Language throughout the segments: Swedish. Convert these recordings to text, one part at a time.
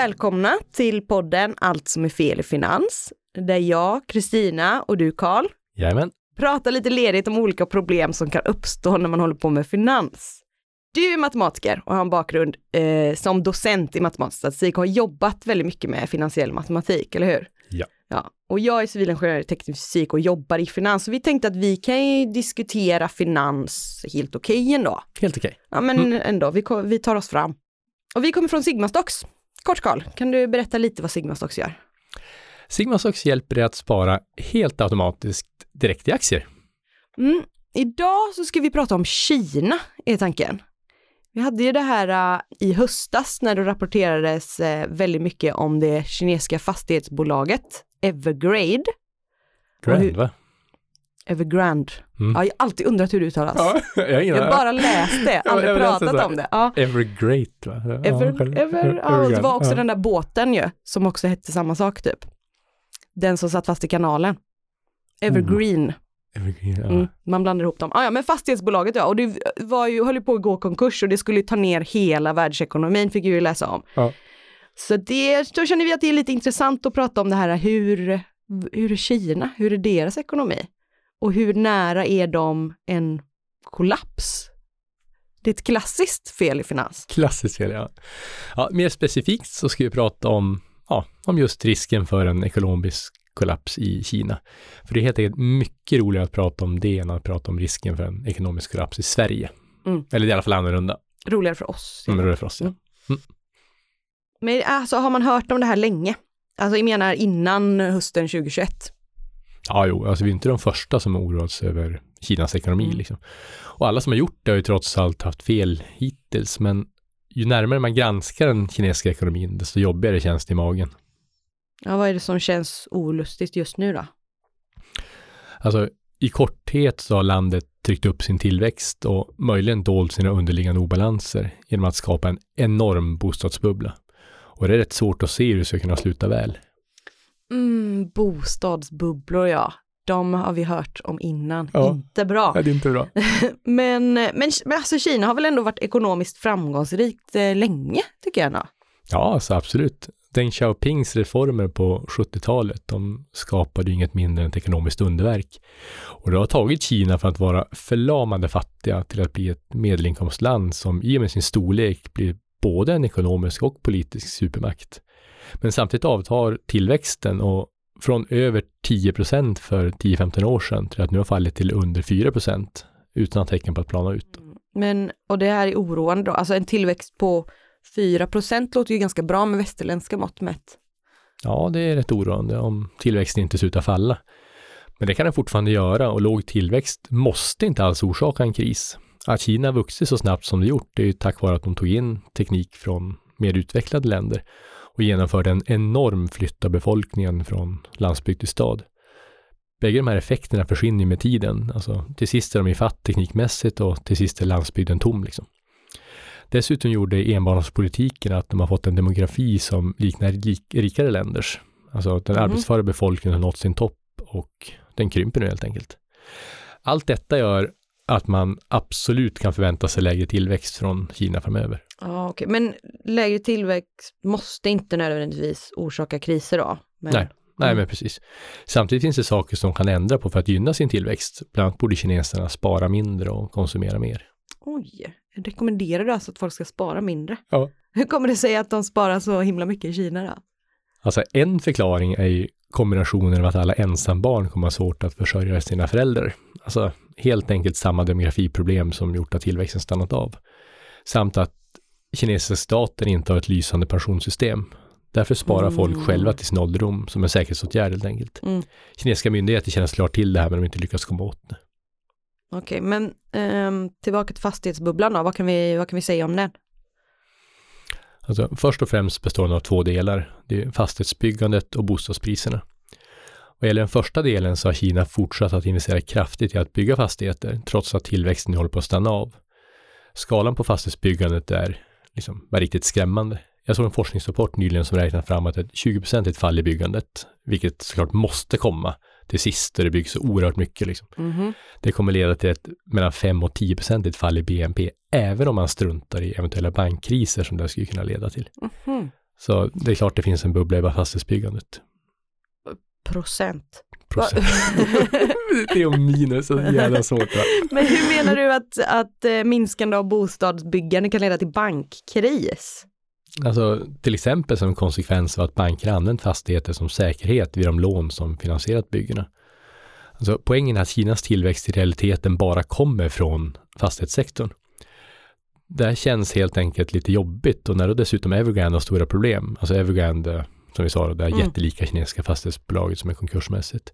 Välkomna till podden Allt som är fel i finans. Där jag, Kristina och du Karl Jajamän. pratar lite ledigt om olika problem som kan uppstå när man håller på med finans. Du är matematiker och har en bakgrund eh, som docent i matematisk statistik och har jobbat väldigt mycket med finansiell matematik, eller hur? Ja. ja. Och jag är civilingenjör i teknisk fysik och jobbar i finans, så vi tänkte att vi kan ju diskutera finans helt okej ändå. Helt okej. Ja men ändå, vi, vi tar oss fram. Och vi kommer från Sigmastocks. Kort Karl, kan du berätta lite vad Sigmastocks gör? Sigmasox hjälper dig att spara helt automatiskt direkt i aktier. Mm. Idag så ska vi prata om Kina, är tanken. Vi hade ju det här äh, i höstas när det rapporterades äh, väldigt mycket om det kinesiska fastighetsbolaget Evergrande. Och hur- Grand, va? Evergrande. Mm. Ja, jag har alltid undrat hur det uttalas. Ja, jag Jag har bara läst det, aldrig pratat om det. Ja. Evergreat, va? Ja, Ever, ever, ja, det var också den där båten ju, som också hette samma sak typ. Den som satt fast i kanalen. Evergreen. Evergreen, ja. Mm, man blandar ihop dem. Ah, ja, men fastighetsbolaget ja, och det var ju, höll ju på att gå konkurs och det skulle ju ta ner hela världsekonomin, fick ju läsa om. Så det, då känner vi att det är lite intressant att prata om det här, hur, hur är Kina, hur är deras ekonomi? Och hur nära är de en kollaps? Det är ett klassiskt fel i finans. Klassiskt fel, ja. ja. Mer specifikt så ska vi prata om, ja, om just risken för en ekonomisk kollaps i Kina. För det är helt enkelt mycket roligare att prata om det än att prata om risken för en ekonomisk kollaps i Sverige. Mm. Eller i alla fall annorlunda. Roligare för oss. Mm, det är för oss, ja. Mm. Men alltså har man hört om det här länge? Alltså jag menar innan hösten 2021. Ja, jo, alltså vi är inte de första som har oroat sig över Kinas ekonomi Mm. liksom. Och alla som har gjort det har ju trots allt haft fel hittills, men ju närmare man granskar den kinesiska ekonomin, desto jobbigare känns det i magen. Ja, vad är det som känns olustigt just nu då? Alltså i korthet så har landet tryckt upp sin tillväxt och möjligen dolt sina underliggande obalanser genom att skapa en enorm bostadsbubbla. Och det är rätt svårt att se hur det ska kunna sluta väl. Mm, bostadsbubblor ja. De har vi hört om innan. Ja. Inte bra. det är inte bra. Men, men, men alltså Kina har väl ändå varit ekonomiskt framgångsrikt eh, länge, tycker jag. Då. Ja, alltså absolut. Deng Xiaopings reformer på 70-talet, de skapade ju inget mindre än ett ekonomiskt underverk. Och det har tagit Kina från att vara förlamande fattiga till att bli ett medelinkomstland som i och med sin storlek blir både en ekonomisk och politisk supermakt. Men samtidigt avtar tillväxten och från över 10 procent för 10-15 år sedan till att nu har fallit till under 4 procent utan tecken på att plana ut. Men, och det här är oroande då. Alltså en tillväxt på 4% låter ju ganska bra med västerländska mått mätt. Ja, det är rätt oroande om tillväxten inte slutar falla. Men det kan den fortfarande göra och låg tillväxt måste inte alls orsaka en kris. Att Kina vuxit så snabbt som det gjort det är ju tack vare att de tog in teknik från mer utvecklade länder och genomförde en enorm flytt av befolkningen från landsbygd till stad. Bägge de här effekterna försvinner med tiden. Alltså, till sist är de ifatt teknikmässigt och till sist är landsbygden tom. Liksom. Dessutom gjorde enbarnspolitiken att de har fått en demografi som liknar lik, rikare länders. Alltså den Mhm. arbetsföra befolkningen har nått sin topp och den krymper nu helt enkelt. Allt detta gör att man absolut kan förvänta sig lägre tillväxt från Kina framöver. Ja, okej. Men lägre tillväxt måste inte nödvändigtvis orsaka kriser då? Men, Nej. Nej, Mm. men precis. Samtidigt finns det saker som kan ändra på för att gynna sin tillväxt. Bland annat borde kineserna spara mindre och konsumera mer. Oj, rekommenderar du alltså att folk ska spara mindre? Ja. Hur kommer det sig att de sparar så himla mycket i Kina då? Alltså en förklaring är ju kombinationen av att alla ensambarn kommer ha svårt att försörja sina föräldrar. Alltså helt enkelt samma demografiproblem som gjort att tillväxten stannat av. Samt att kinesiska staten inte har ett lysande pensionssystem. Därför sparar Mm. folk själva till sin ålderdom som en säkerhetsåtgärd helt enkelt. Mm. Kinesiska myndigheter känner klart till det här men de inte lyckats komma åt det. Okej, men ehm, tillbaka till fastighetsbubblan då, vad kan, vi, vad kan vi säga om den? Alltså, först och främst består den av två delar. Det är fastighetsbyggandet och bostadspriserna. Vad gäller den första delen så har Kina fortsatt att investera kraftigt i att bygga fastigheter trots att tillväxten håller på att stanna av. Skalan på fastighetsbyggandet är liksom bara riktigt skrämmande. Jag såg en forskningsrapport nyligen som räknat fram att ett 20% fall i byggandet, vilket såklart måste komma till sist där det byggs så oerhört mycket. Liksom. Mhm. Det kommer leda till ett mellan 5 och 10 procentigt fall i BNP, även om man struntar i eventuella bankkriser som det skulle kunna leda till. Mhm. Så det är klart det finns en bubbla i fastighetsbyggandet. Procent. Procent. det är och minus, så jävla svårt. Va? Men hur menar du att, att eh, minskande av bostadsbyggande kan leda till bankkris? Alltså till exempel som en konsekvens av att banker använt fastigheter som säkerhet vid de lån som finansierat byggena. Alltså poängen är att Kinas tillväxt i realiteten bara kommer från fastighetssektorn. Det här känns helt enkelt lite jobbigt och när då dessutom Evergrande har stora problem, alltså Evergrande, som vi sa, det här Mm. jättelika kinesiska fastighetsbolaget som är konkursmässigt,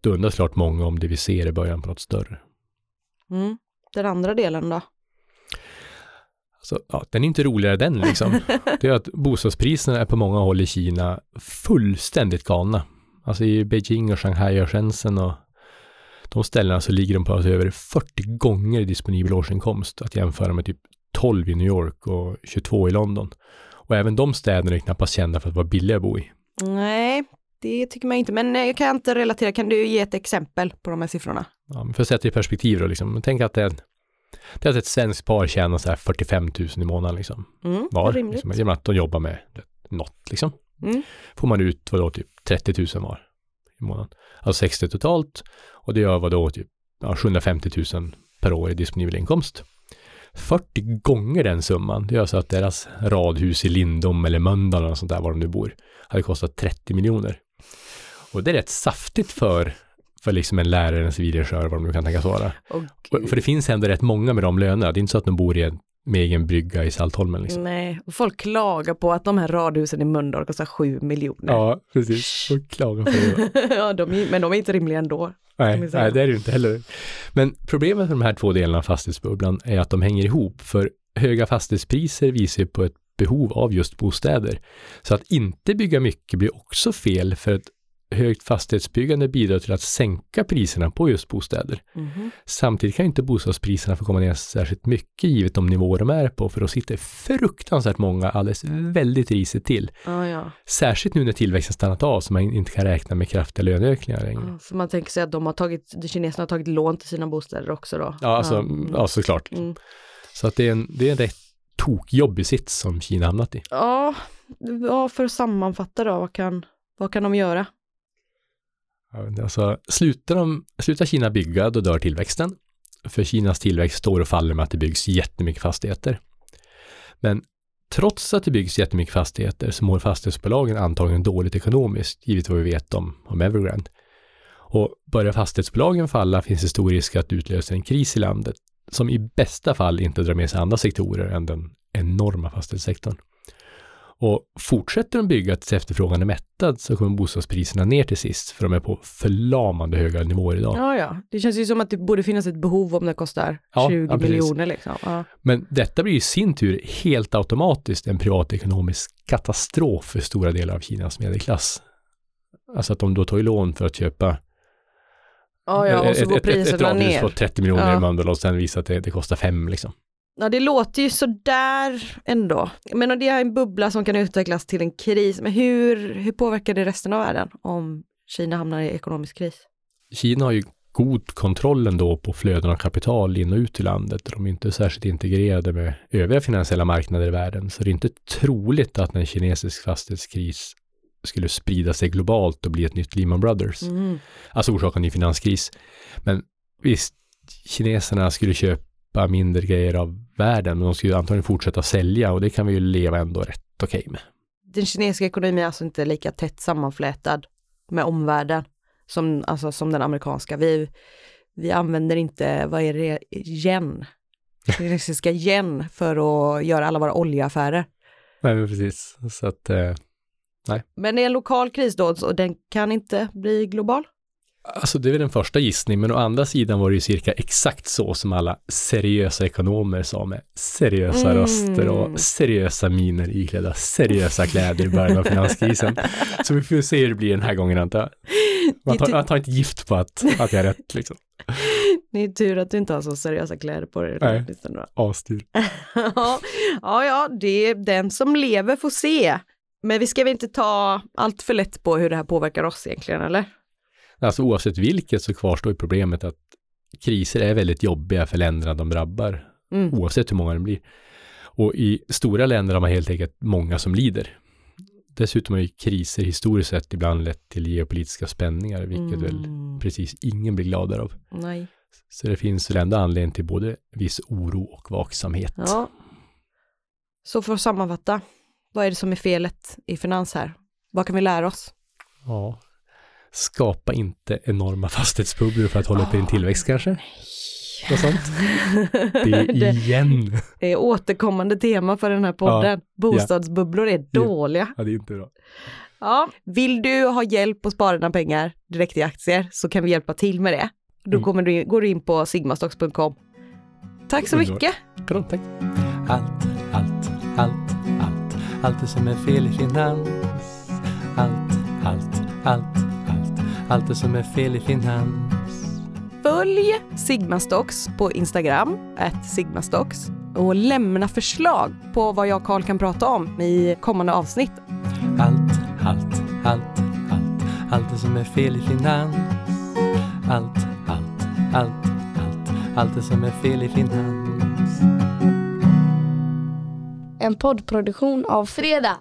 då undrar klart många om det vi ser i början på något större. Mm. Den andra delen då? Så, ja, den är inte roligare den liksom. Det är att bostadspriserna är på många håll i Kina fullständigt galna. Alltså i Beijing och Shanghai och Shenzhen och de ställena så ligger de på alltså över 40 gånger disponibel årsinkomst att jämföra med typ 12 i New York och 22 i London. Och även de städerna är knappast kända för att vara billiga att bo i. Nej, det tycker man inte, men eh, jag kan inte relatera. Kan du ge ett exempel på de här siffrorna? Ja, för att sätta i perspektiv då, liksom, tänk att det är, det är att ett svenskt par tjänar så här 45 000 i månaden liksom, Mm, var. rimligt. Liksom, att de jobbar med något liksom. Mm. får man ut vadå, typ 30 000 var i månaden. Alltså 60 totalt och det gör vadå, typ ja, 750 000 per år i disponibel inkomst. 40 gånger den summan, det gör så att deras radhus i Lindom eller Mölndal eller sånt där, var de nu bor, hade kostat 30 miljoner. Och det är rätt saftigt för, för liksom en lärare, en civilingenjör, vad de nu kan tänkas vara. Och, Och- För det finns ändå rätt många med de lönerna. Det är inte så att de bor i en, med egen brygga i Saltholmen. Liksom. Nej, och folk klagar på att de här radhusen i Mölndal kostar 7 miljoner. Ja, precis. Och klagar på det. ja, de är, men de är inte rimliga ändå. Nej, nej, det är det inte heller. Men problemet med de här två delarna av fastighetsbubblan är att de hänger ihop, för höga fastighetspriser visar ju på ett behov av just bostäder. Så att inte bygga mycket blir också fel, för ett högt fastighetsbyggande bidrar till att sänka priserna på just bostäder. Mhm. Samtidigt kan inte bostadspriserna få komma ner särskilt mycket givet de nivåer de är på, för då sitter fruktansvärt många alldeles väldigt risigt till. Ja, ja. Särskilt nu när tillväxten stannat av, så man inte kan räkna med kraftiga löneökningar längre. Ja, Så man tänker sig att de har tagit, de kineserna har tagit lån till sina bostäder också då? Ja, alltså, Mm. ja såklart. Mm. Så att det är en, det är en rätt tokjobbig sits som Kina hamnat i. Ja, ja, för att sammanfatta då, vad kan, vad kan de göra? Alltså, slutar, de, slutar Kina bygga, då dör tillväxten. För Kinas tillväxt står och faller med att det byggs jättemycket fastigheter. Men trots att det byggs jättemycket fastigheter så mår fastighetsbolagen antagligen dåligt ekonomiskt, givet vad vi vet om, om Evergrande. Och börjar fastighetsbolagen falla finns det stor risk att utlösa en kris i landet, som i bästa fall inte drar med sig andra sektorer än den enorma fastighetssektorn. Och fortsätter de bygga tills efterfrågan är mättad så kommer bostadspriserna ner till sist, för de är på förlamande höga nivåer idag. Ja, ja, det känns ju som att det borde finnas ett behov om det kostar Ja, 20 ja, miljoner liksom. Ja. Men detta blir i sin tur helt automatiskt en privatekonomisk katastrof för stora delar av Kinas medelklass. Alltså att de då tar ju lån för att köpa Ja, ja, och så ett, går ett, ett, ett radhus på 30 miljoner Ja. i Mölndal och sen visar att det, det kostar fem liksom. Ja, det låter ju sådär ändå. Men det är en bubbla som kan utvecklas till en kris. Men hur, hur påverkar det resten av världen om Kina hamnar i ekonomisk kris? Kina har ju god kontroll ändå på flöden av kapital in och ut i landet. De är inte särskilt integrerade med övriga finansiella marknader i världen, så det är inte troligt att en kinesisk fastighetskris skulle sprida sig globalt och bli ett nytt Lehman Brothers. Mm. Alltså orsaka en ny finanskris. Men visst, kineserna skulle köpa mindre grejer av världen, men de skulle antagligen fortsätta sälja och det kan vi ju leva ändå rätt okej med. Den kinesiska ekonomin är alltså inte lika tätt sammanflätad med omvärlden som, alltså, som den amerikanska. Vi, vi använder inte, vad är det, yen, kinesiska yen för att göra alla våra oljeaffärer. Nej, men precis. Så att, eh, Men det är en lokal kris då, och den kan inte bli global. Alltså det är väl den första gissningen, men å andra sidan var det ju cirka exakt så som alla seriösa ekonomer sa med seriösa Mm. röster och seriösa miner iklädda seriösa kläder i början av finanskrisen. Så vi får se hur det blir den här gången antar jag. Man tar, man tar inte gift på att, att jag har rätt liksom. Det är tur att du inte har så seriösa kläder på dig. Nej. Avstyr. ja, ja, det är den som lever får se. Men vi ska väl inte ta allt för lätt på hur det här påverkar oss egentligen, eller? Alltså oavsett vilket så kvarstår ju problemet att kriser är väldigt jobbiga för länderna de drabbar, Mm. oavsett hur många det blir. Och i stora länder har man helt enkelt många som lider. Dessutom har ju kriser historiskt sett ibland lett till geopolitiska spänningar, vilket väl Mm. precis ingen blir gladare av. Nej. Så det finns väl ändå anledning till både viss oro och vaksamhet. Ja. Så för att sammanfatta, vad är det som är felet i finans här? Vad kan vi lära oss? Ja. Skapa inte enorma fastighetsbubblor för att hålla uppe din tillväxt kanske? Något sånt. Det är det igen. är återkommande tema för den här podden. Bostadsbubblor är dåliga. Ja, det är inte bra. Ja. Vill du ha hjälp att spara dina pengar direkt i aktier så kan vi hjälpa till med det. Då Mm. kommer du in, går du in på sigmastocks.com. Tack så mycket! Kanon, tack. Allt, allt, allt, allt, allt det som är fel i finans. Allt, allt, allt, allt, det som är fel i finans. Följ Sigmastocks på Instagram, at Sigmastocks och lämna förslag på vad jag och Carl kan prata om i kommande avsnitt. Allt, allt, allt, allt, allt det som är fel i finans. Allt, allt, allt, allt, allt det som är fel i finans. En poddproduktion av Fredag.